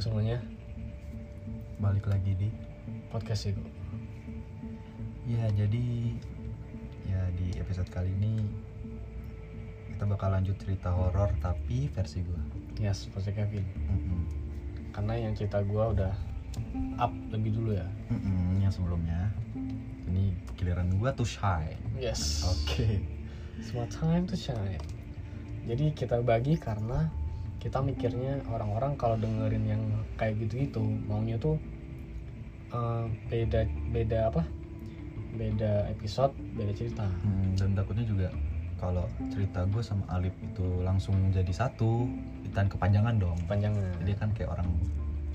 semuanya. Balik lagi di podcast itu. Ya jadi ya di episode kali ini kita bakal lanjut cerita horor tapi versi gua. Ya seperti Kevin. Mm-mm. karena yang cerita gua udah up lebih dulu ya. Mm-mm, yang sebelumnya. Ini giliran gua tuh shy. Yes. Oke. Semua time to shine. Jadi kita bagi karena kita mikirnya orang-orang kalau dengerin yang kayak gitu-gitu maunya tuh eh, beda beda apa? Beda episode beda cerita. Mm, dan takutnya juga kalau cerita gue sama Alip itu langsung jadi satu dan kepanjangan dong. Panjangnya jadi kan kayak orang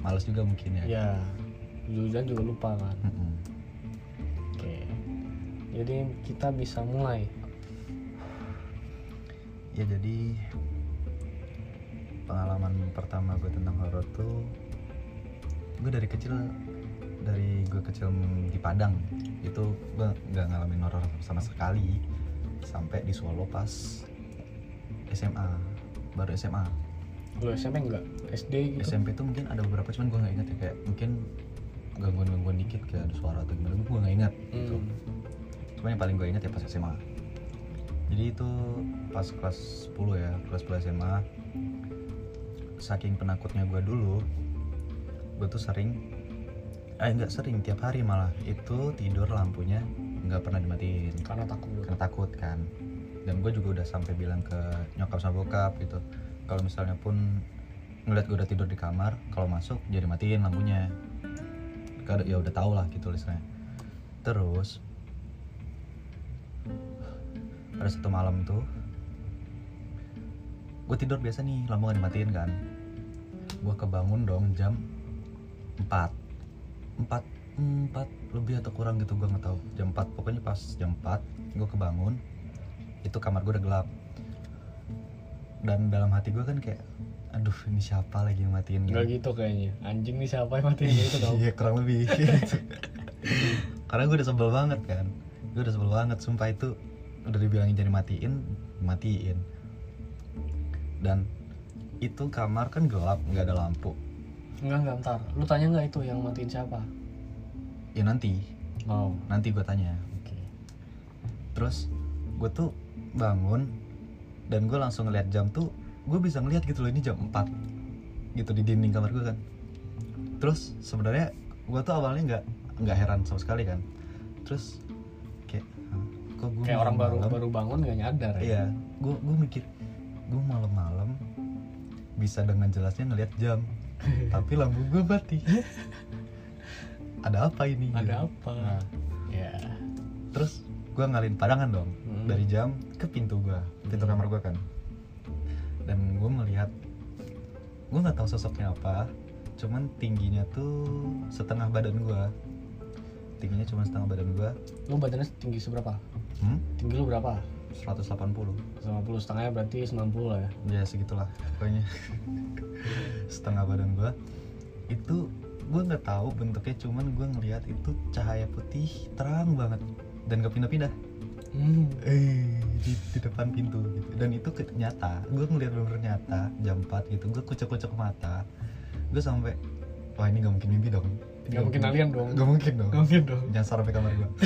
males juga mungkin ya. Ya dan juga lupa kan. Mm-mm. oke. Jadi kita bisa mulai. Ya jadi pengalaman pertama gue tentang horor tuh gue dari kecil dari gue kecil di Padang. Itu gue nggak ngalamin horor sama sekali. Sampai di Solo pas SMA baru SMA lu SMP enggak SD gitu? SMP tuh mungkin ada beberapa cuman gue nggak inget ya. Kayak mungkin gangguan-gangguan dikit kayak ada suara atau gimana gue nggak inget gitu. Hmm. cuma yang paling gue inget ya pas SMA jadi itu pas kelas 10 ya kelas 10 SMA saking penakutnya gue dulu gue tuh sering eh nggak sering tiap hari malah itu tidur lampunya nggak pernah dimatiin. Karena takut karena takut kan. Dan gue juga udah sampai bilang ke nyokap sama bokap gitu. Kalau misalnya pun ngeliat gue udah tidur di kamar kalau masuk jadi matiin lampunya. Ya udah tau lah gitu listranya terus pada satu malam tuh gue tidur biasa nih lampu gak dimatiin kan gue kebangun dong jam 4 4 4 lebih atau kurang gitu gue nggak tahu. Jam 4 pokoknya pas jam 4 gue kebangun itu kamar gue udah gelap. Dan dalam hati gue kan kayak aduh ini siapa lagi yang matiin Enggak gitu kayaknya. Anjing nih siapa yang matiin gitu dong Iya kurang lebih gitu. Karena gue udah sebel banget kan. Gue udah sebel banget Sumpah itu Udah dibilangin jadi matiin Matiin. Dan Itu kamar kan gelap nggak ada lampu. Enggak enggak ntar. Lu tanya nggak itu yang matiin siapa? Ya nanti. Mau Nanti gue tanya. Oke. Terus Gue tuh bangun Dan gue langsung ngeliat jam tuh Gue bisa ngeliat gitu loh Ini jam 4 Gitu di dinding kamar gue kan. Terus sebenarnya Gue tuh awalnya nggak nggak heran sama sekali kan. Terus Kayak "Hah, Kok gue kayak orang baru baru bangun nggak nyadar ya? Iya, gue gue mikir gue malam-malam bisa dengan jelasnya ngelihat jam, tapi lampu gue mati. Ada apa ini? ada gitu. apa Nah, ya terus gue ngalin padangan dong Hmm. dari jam ke pintu gue, pintu Hmm. kamar gue kan. Dan gue melihat, gue nggak tahu sosoknya apa, cuman tingginya tuh setengah badan gue. Tingginya cuma setengah badan gue. lu badannya tinggi seberapa Hmm? tinggi lu berapa 180 90 setengahnya berarti 90 lah ya? Ya segitulah pokoknya. Setengah badan gua. Itu gua nggak tahu bentuknya cuman gua ngelihat itu cahaya putih terang banget dan gak pindah-pindah. Hmm. eh di, di depan pintu gitu. Dan itu ke- nyata. Gua ngelihat bener nyata jam 4 gitu. Gua kucek-kucek mata. Gua sampai wah ini gak mungkin mimpi dong. Ini Gak mungkin alien dong. gak mungkin dong. Gak mungkin dong. Nyasar sampai kamar gua.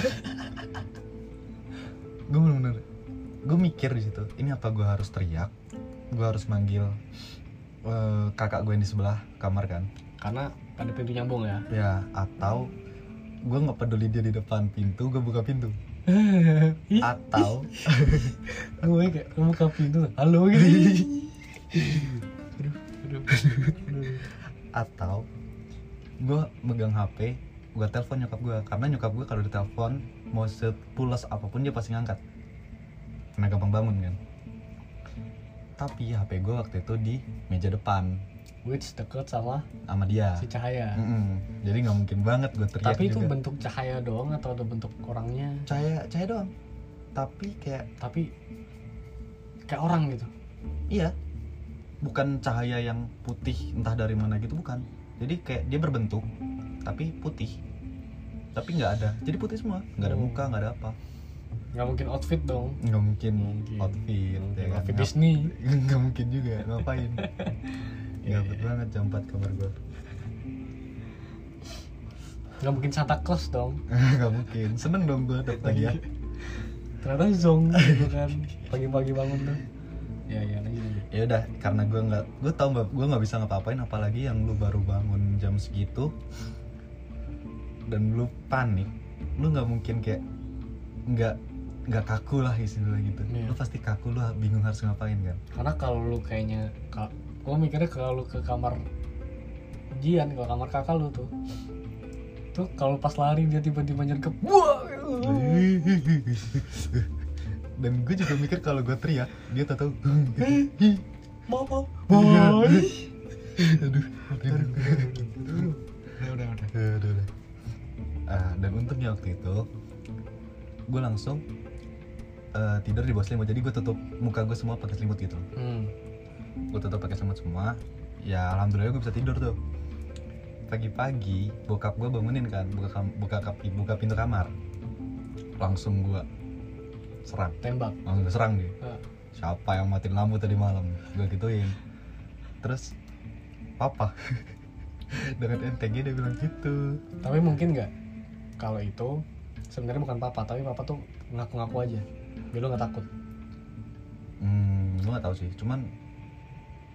Gue bener-bener gue mikir di situ ini apa gue harus teriak? Gue harus manggil eh, kakak gue yang di sebelah kamar kan? Karena ada pintu nyambung ya? Ya atau gue nggak peduli dia di depan pintu gue buka pintu. Atau gue kayak buka pintu halo? Gitu aduh aduh aduh. Atau gue megang hp gue telepon nyokap gue karena nyokap gue kalau ditelepon mau sepulas apa pun dia pasti ngangkat karena gampang bangun kan? Tapi hp gue waktu itu di meja depan. Which deket sama sama dia. si cahaya. Mm-mm. jadi nggak mungkin banget gue teriak tapi itu juga. bentuk cahaya doang atau ada bentuk orangnya? Cahaya cahaya doang. Tapi kayak tapi kayak orang gitu? Iya. Bukan cahaya yang putih entah dari mana gitu bukan. Jadi kayak dia berbentuk tapi putih. Tapi nggak ada. Jadi putih semua. Nggak ada Oh. muka nggak ada apa nggak mungkin outfit dong. Nggak mungkin, Mungkin. outfit Mungkin ya kan? outfit Disney. nggak mungkin juga ngapain? Iya, Gabut iya. banget jam 4 kamar gue nggak mungkin Santa Claus dong. Nggak mungkin. Seneng dong gue dapet hadiah ternyata zong gitu kan pagi-pagi bangun tuh. Ya ya lanjut ya udah karena gue nggak gue tau mbak gue nggak bisa ngapa-ngapain apalagi yang lu baru bangun jam segitu. Dan lu panik lu nggak mungkin kayak nggak nggak kaku lah istilah gitu. Iya. lu pasti kaku lu bingung harus ngapain kan? Karena kalau lu kayaknya ka, gua mikirnya kalau lu ke kamar Jian ke kamar kakak lu tuh tuh kalau pas lari dia tiba-tiba nyergap wah! Dan gue juga mikir kalau gue teriak dia tak tahu mama boy aduh. Udah udah udah. Udah, udah. Ah, dan untungnya waktu itu gue langsung eh, tidur di bawah selimut. Jadi gue tutup muka gue semua pakai selimut gitu. Hmm. gue tutup pakai selimut semua. Ya alhamdulillah gue bisa tidur tuh. Pagi-pagi bokap gue bangunin kan. Buka kam- buka kap- buka pintu kamar. Langsung gue serang. Tembak. Langsung gue serang dia. Ah. siapa yang matiin lampu tadi malam? Gue gituin. Terus papa. Dengan NTG dia bilang gitu. Tapi mungkin nggak? Kalau itu sebenarnya bukan papa. Tapi papa tuh ngaku-ngaku aja biar lu nggak takut? Hmm gue gak tahu sih. Cuman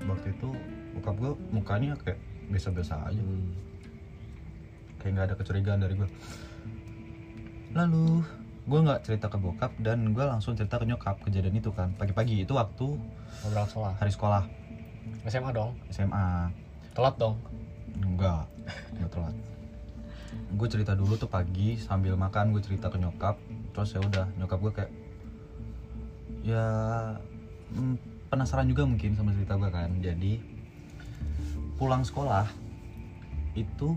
waktu itu bokap gue mukanya kayak biasa-biasa aja. Kayak nggak ada kecurigaan dari gue lalu gue nggak cerita ke bokap dan gue langsung cerita ke nyokap kejadian itu kan. Pagi-pagi itu waktu ngobrol sekolah. hari sekolah. SMA dong? SMA telat dong? Enggak enggak telat. Gue cerita dulu tuh pagi sambil makan gue cerita ke nyokap. Terus ya udah nyokap gue kayak ya mm, penasaran juga mungkin sama cerita gue kan. Jadi pulang sekolah itu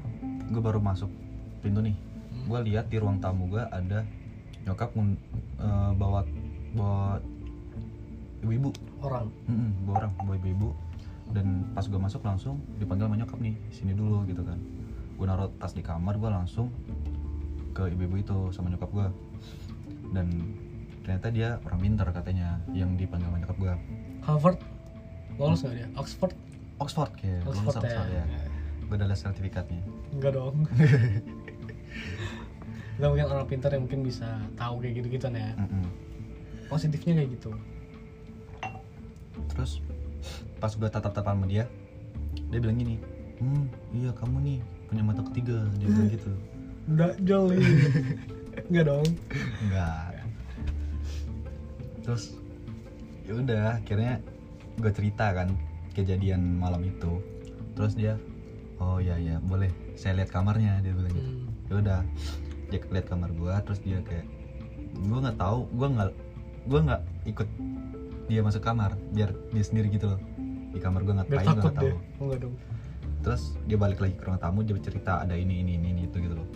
gue baru masuk pintu nih. Gue lihat di ruang tamu gue ada nyokap eh, bawa bawa ibu-ibu. Orang? Mm-mm, bawa orang bawa ibu-ibu. Dan pas gue masuk langsung dipanggil sama nyokap nih sini dulu gitu kan. Gue naruh tas di kamar gue langsung ke ibu-ibu itu sama nyokap gue dan ternyata dia orang pintar katanya yang dipanggil sama nyokap gue Harvard? Lolos nggak dia? Oxford? Oxford kayak lulus Oxford ya, Oxford ya. gue udah liat sertifikatnya. Enggak dong. Nggak mungkin orang pintar yang mungkin bisa tahu kayak gitu gitu ya. Mm-mm. positifnya kayak gitu. Terus pas gue tatap-tatapan sama dia dia bilang gini hmm iya kamu nih punya mata ketiga. Dia bilang gitu. Udah jolly enggak dong. Enggak terus ya udah akhirnya gue cerita kan kejadian malam itu. Terus dia oh ya ya boleh saya lihat kamarnya dia bilang gitu. Hmm. ya udah dia lihat kamar gue terus dia kayak gue nggak tahu gue nggak gue nggak ikut dia masuk kamar biar dia sendiri gitu loh. Di kamar gue tahu takut nggak tahu. deh enggak dong. Terus dia balik lagi ke ruang tamu dia cerita ada ini ini ini, ini itu gitu loh.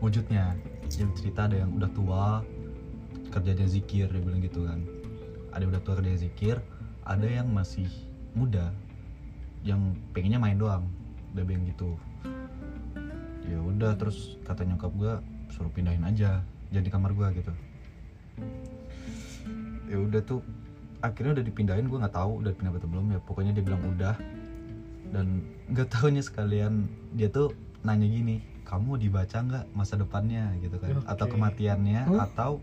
Wujudnya dia cerita ada yang udah tua kerjanya zikir dia bilang gitu kan. Ada yang udah tua kerja zikir ada yang masih muda yang pengennya main doang dia bilang gitu. Ya udah terus kata nyokap gue suruh pindahin aja jadi kamar gue gitu. Ya udah tuh akhirnya udah dipindahin gue nggak tahu udah pindah atau belum ya. Pokoknya dia bilang udah. Dan nggak tahunya sekalian dia tuh nanya gini kamu dibaca nggak masa depannya? gitu kan. Oke. atau kematiannya Hah? atau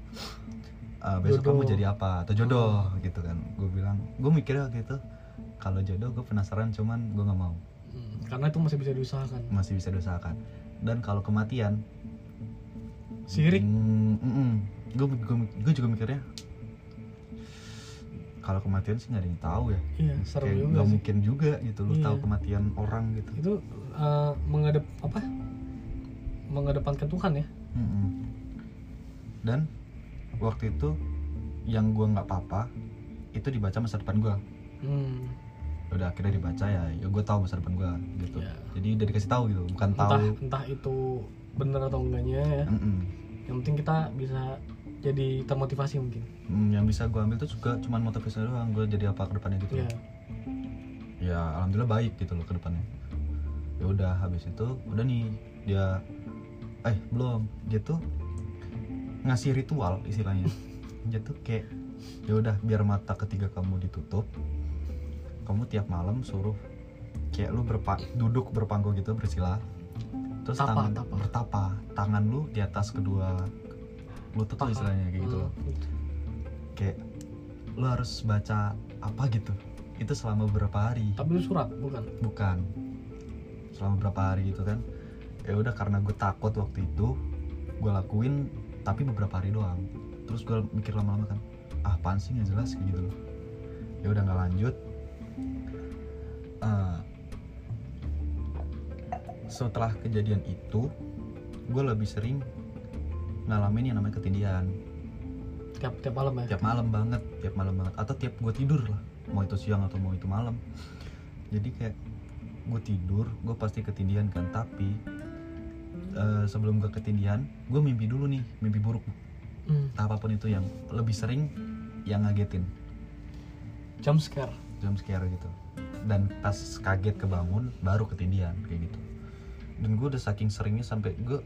uh, besok kamu Jodoh. jadi apa? Atau jodoh gitu kan. Gue bilang gue mikirnya waktu itu kalau jodoh gue penasaran cuman gue nggak mau. Hmm, karena itu masih bisa diusahakan. Masih bisa diusahakan. Dan kalau kematian sirik? Gue gue juga mikirnya kalau kematian sih nggak ada yang tahu ya. Iya serem kayak nggak mungkin juga gitu lu Iya. tahu kematian orang gitu. Itu eh, menghadap apa? Mengedepankan Tuhan ya? Mm-mm. dan waktu itu yang gua nggak apa-apa itu dibaca masa depan gua. Hmm, udah akhirnya dibaca ya ya gue tahu masa depan gua gitu. Iya. jadi udah dikasih tahu gitu bukan entah tahu. entah itu benar atau enggaknya ya. Mm-mm. yang penting kita bisa jadi termotivasi mungkin. Mm, yang bisa gua ambil tuh juga cuman motivasi doang gue jadi apa ke depannya gitu. Ya ya alhamdulillah baik gitu loh ke depannya. Ya udah habis itu udah nih dia eh belum. Dia tuh ngasih ritual istilahnya. Dia tuh kayak ya udah biar mata ketiga kamu ditutup kamu tiap malam suruh kayak lu berpa duduk berpangku gitu bersila terus Tapa, tangan tapa. bertapa tangan lu di atas kedua lutut tuh istilahnya kayak gitu loh. Hmm. kayak lu harus baca apa gitu. Itu selama beberapa hari? Tapi lu surat bukan? Bukan. Selama beberapa hari gitu kan. Ya udah karena gue takut waktu itu gue lakuin tapi beberapa hari doang. Terus gue mikir lama-lama kan ah apaan sih nggak jelas kayak gitu loh. Ya udah nggak lanjut. Eh, setelah kejadian itu gue lebih sering ngalamin yang namanya ketindihan tiap tiap malam ya? Tiap malam banget tiap malam banget. Atau tiap gue tidur lah mau itu siang atau mau itu malam. Jadi kayak gue tidur gue pasti ketindihan kan. Tapi eh, sebelum gue ketindihan gue mimpi dulu nih mimpi buruk. Hmm. apa pun itu yang lebih sering yang ngagetin. Jump scare. Jump scare gitu. Dan pas kaget kebangun baru ketindihan kayak gitu. Dan gue udah saking seringnya sampai gue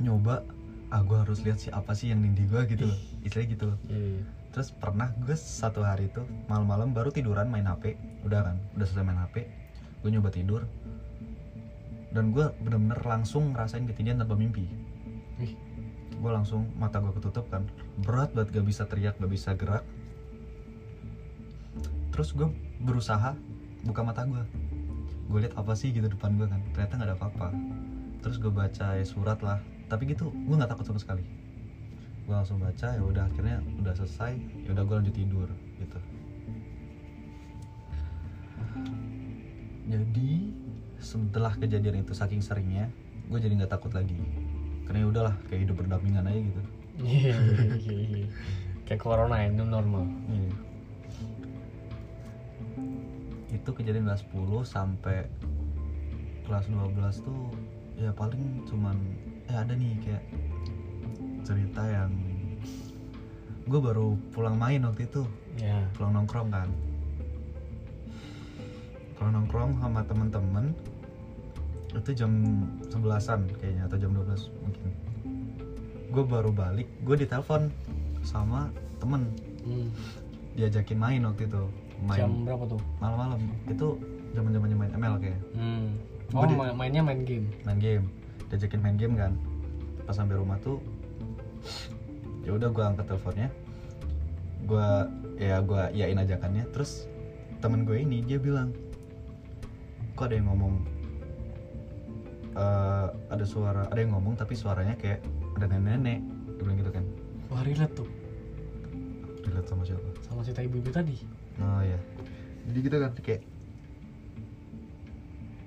nyoba ah gue harus lihat sih apa sih yang nindi gue gitu loh. Istilahnya gitu loh. Iya, iya. terus pernah gue satu hari itu malam-malam baru tiduran main HP udah kan udah selesai main HP gue nyoba tidur dan gue bener-bener langsung ngerasain ketindihan tanpa mimpi. Ih. gue langsung mata gue ketutup kan. Berat banget gak bisa teriak gak bisa gerak. Terus gue berusaha buka mata gue gue lihat apa sih gitu depan gue kan. Ternyata nggak ada apa-apa. Terus gue baca ya surat lah. Tapi gitu gue nggak takut sama sekali. Gue langsung baca ya udah akhirnya udah selesai. Ya udah gue lanjut tidur gitu. Jadi setelah kejadian itu saking seringnya gue jadi nggak takut lagi. Karena ya udahlah kayak hidup berdampingan aja gitu. Iya, iya, iya, kayak corona new normal. Itu kejadian kelas 10 sampai kelas 12 tuh ya paling cuman eh ada nih kayak cerita yang gue baru pulang main waktu itu. Ya pulang nongkrong kan. Pulang nongkrong sama temen-temen itu jam 11an kayaknya atau jam 12 mungkin. Gue baru balik gue ditelepon sama temen. Hmm. diajakin main waktu itu main jam berapa tuh? malam-malam. Itu zaman zamannya main ML kayak. Hmm. Oh di- ma- mainnya main game? Main game. Diajakin main game kan. Pas sampai rumah tuh ya udah gue angkat teleponnya. Gue ya gue yain ajakannya. Terus temen gue ini dia bilang kok ada yang ngomong eh, ada suara ada yang ngomong tapi suaranya kayak ada nenek-nenek dia bilang gitu kan wah relate tuh dilihat sama siapa sama cerita ibu-ibu tadi Oh ya. Jadi gitu kan kayak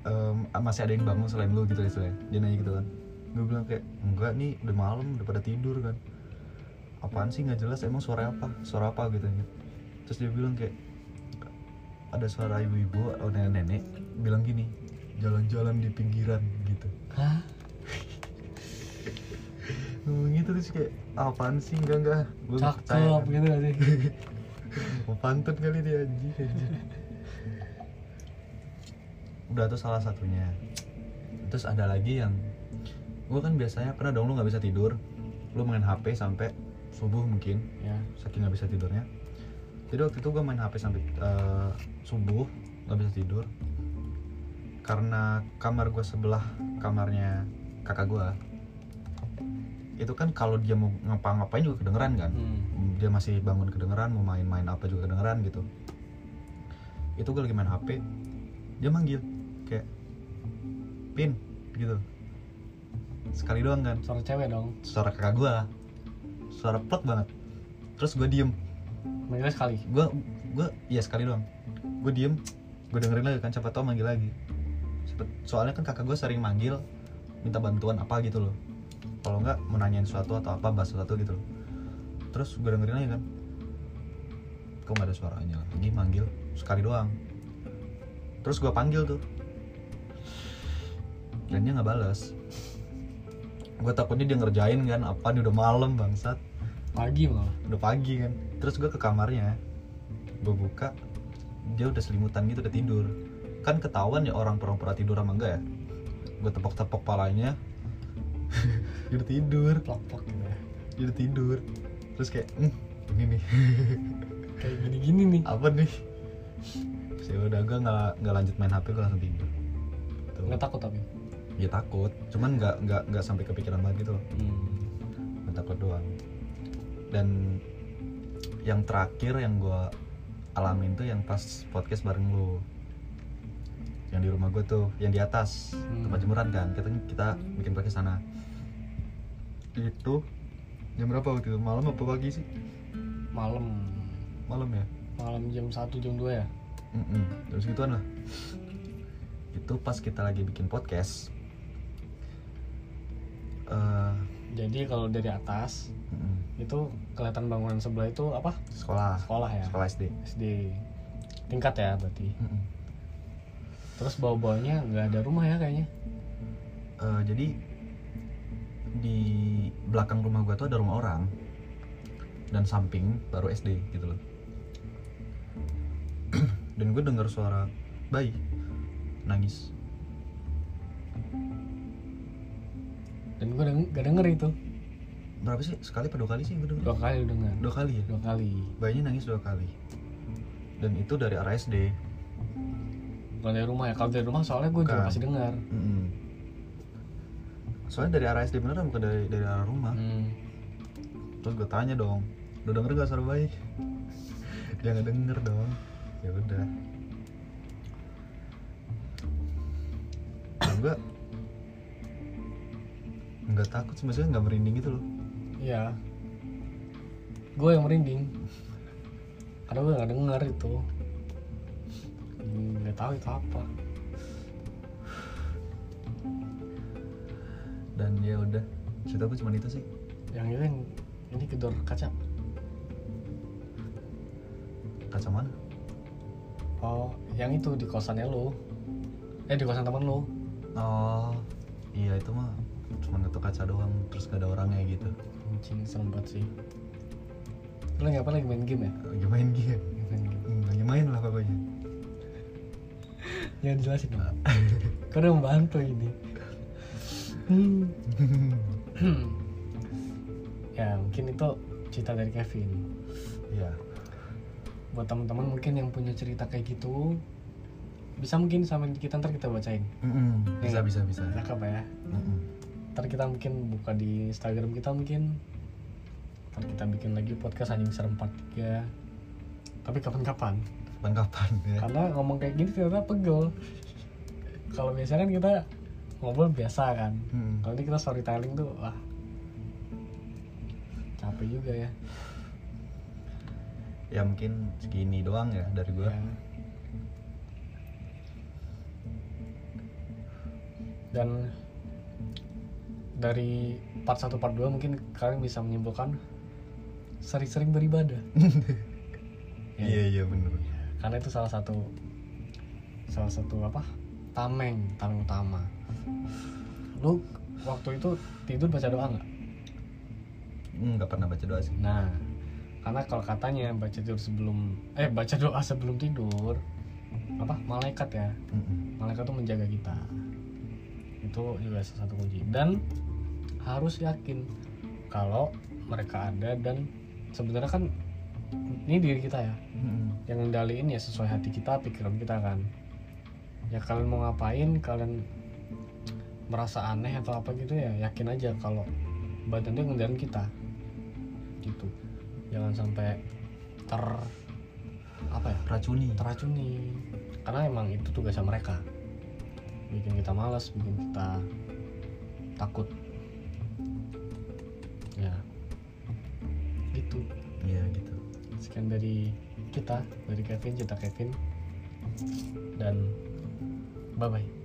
em, masih ada yang bangun selain lu gitu istilahnya. Dia nanya gitu kan. Gue bilang kayak enggak nih udah malam udah pada tidur kan. Apaan sih nggak jelas emang suara apa? Suara apa gitu kan. Terus dia bilang kayak ada suara ibu-ibu atau nenek-nenek bilang gini jalan-jalan di pinggiran gitu hah ngomong gitu terus kayak apaan sih enggak enggak gue cakep kan. gitu gak sih Mau pantun kali dia anjing anjing. Udah tuh salah satunya. Terus ada lagi yang gue kan biasanya pernah dong lu nggak bisa tidur, lu main HP sampai subuh mungkin, ya saking nggak bisa tidurnya. Jadi waktu itu gue main HP sampai eh, subuh nggak bisa tidur karena kamar gue sebelah kamarnya kakak gue itu kan kalau dia mau ngapa-ngapain juga kedengeran kan? Hmm. dia masih bangun kedengeran mau main-main apa juga kedengeran gitu. Itu gue lagi main HP dia manggil kayak pin gitu. Sekali doang kan? Suara cewek dong. Suara kakak gue suara plek banget. Terus gue diem. Manggilnya sekali? Gue gue iya sekali doang. Gue diem gue dengerin lagi kan siapa tau manggil lagi soalnya kan kakak gue sering manggil minta bantuan apa gitu loh. Kalau nggak mau nanyain sesuatu atau apa bahas sesuatu gitu loh. Terus gue dengerin lagi kan. Kok nggak ada suaranya lagi manggil sekali doang. Terus gue panggil tuh. Dan dia nggak balas gue takutnya dia ngerjain kan apa nih udah malam bangsat. Pagi malah. Udah pagi kan. Terus gue ke kamarnya gue buka dia udah selimutan gitu udah tidur kan ketahuan ya orang pura-pura tidur sama enggak ya? Gue tepok-tepok palanya. Dia tidur. Plak-plak gitu ya. Dia tidur. Terus kayak hmm, ini nih. Kayak gini-gini nih. Apa nih? Terus ya udah gue nggak nggak lanjut main hp gue langsung tidur. Tuh. nggak takut tapi? Ya takut cuman nggak nggak nggak sampai kepikiran banget gitu loh. Hmm. Cuma takut doang. Dan yang terakhir yang gue alamin tuh yang pas podcast bareng lu yang di rumah gue tuh yang di atas Hmm. tempat jemuran kan. Kita kita bikin podcast sana. Itu jam berapa waktu itu? Malam apa pagi sih? Malam. Malam ya? Malam jam 1 jam 2 ya? Mm-mm, jam segituan lah. Itu pas kita lagi bikin podcast. Eh jadi kalau dari atas mm-mm, itu kelihatan bangunan sebelah itu apa? Sekolah. Sekolah ya? Sekolah SD SD tingkat ya berarti? Mm-mm. Terus bawah-bawahnya nggak ada rumah ya kayaknya? Eh, jadi di belakang rumah gua tuh ada rumah orang dan samping baru SD gitu loh. Dan gue dengar suara bayi nangis. Dan gue deng gak denger itu. Berapa sih? Sekali apa dua kali sih gue denger? Dua kali denger? Dua kali ya? Dua kali. Bayinya nangis dua kali. Dan itu dari arah SD bukan dari rumah ya. Kalau dari rumah soalnya gue juga pasti dengar. Mm-mm. soalnya dari arah SD beneran bukan dari dari arah rumah. Hmm. terus gue tanya dong lu denger gak suara bayi? Dia nggak denger dong. Ya udah. Gue nggak takut sih maksudnya nggak merinding gitu loh. Iya. Gue yang merinding. Karena gue nggak denger itu nggak tahu itu apa. Dan ya udah cerita gue cuma itu sih. Yang itu yang ini kedor kaca. Kaca mana? Oh yang itu di kosannya lo eh di kosan temen lo oh iya itu mah cuma ngetuk kaca doang terus gak ada orangnya gitu. Anjing serem banget sih. Lo apa? Lagi main game ya? Lagi main game. Lagi main game. Hmm, lagi main lah pokoknya jangan jelasin kau udah membantu ini. Hmm. ya mungkin itu cerita dari Kevin. Iya. Buat teman-teman mungkin yang punya cerita kayak gitu bisa mungkin sama kita ntar kita bacain. Mm-mm, bisa Iya. bisa bisa. Cakep ya. Mm-mm. ntar kita mungkin buka di Instagram kita mungkin. Ntar kita bikin lagi podcast anjing serem part 3 tapi kapan-kapan kapan-kapan ya. Karena ngomong kayak gini ternyata pegel. Kalau biasanya kan kita ngobrol biasa kan. Mm. kalau ini kita storytelling tuh wah. Capek juga ya. Ya mungkin segini doang ya dari gue Ya. dan dari part 1 part 2 mungkin kalian bisa menyimpulkan sering-sering beribadah. Ya. iya iya bener karena itu salah satu salah satu apa? Tameng tameng utama. Lu waktu itu tidur baca doa nggak? Hmm, nggak pernah baca doa sih. Nah karena kalau katanya baca tidur sebelum eh baca doa sebelum tidur apa? Malaikat ya. Malaikat tuh menjaga kita. Itu juga salah satu kunci. Dan harus yakin kalau mereka ada dan sebenarnya kan ini diri kita ya. Mm-mm. yang ngendaliin ya sesuai hati kita pikiran kita kan. Ya kalian mau ngapain kalian merasa aneh atau apa gitu ya yakin aja kalau badan itu ngendaliin kita. Gitu. Jangan sampai ter apa ya racuni teracuni. Karena emang itu tugasnya mereka. Bikin kita malas bikin kita takut. Ya. Gitu sekian dari kita dari Kevin cerita Kevin. Dan bye bye bye bye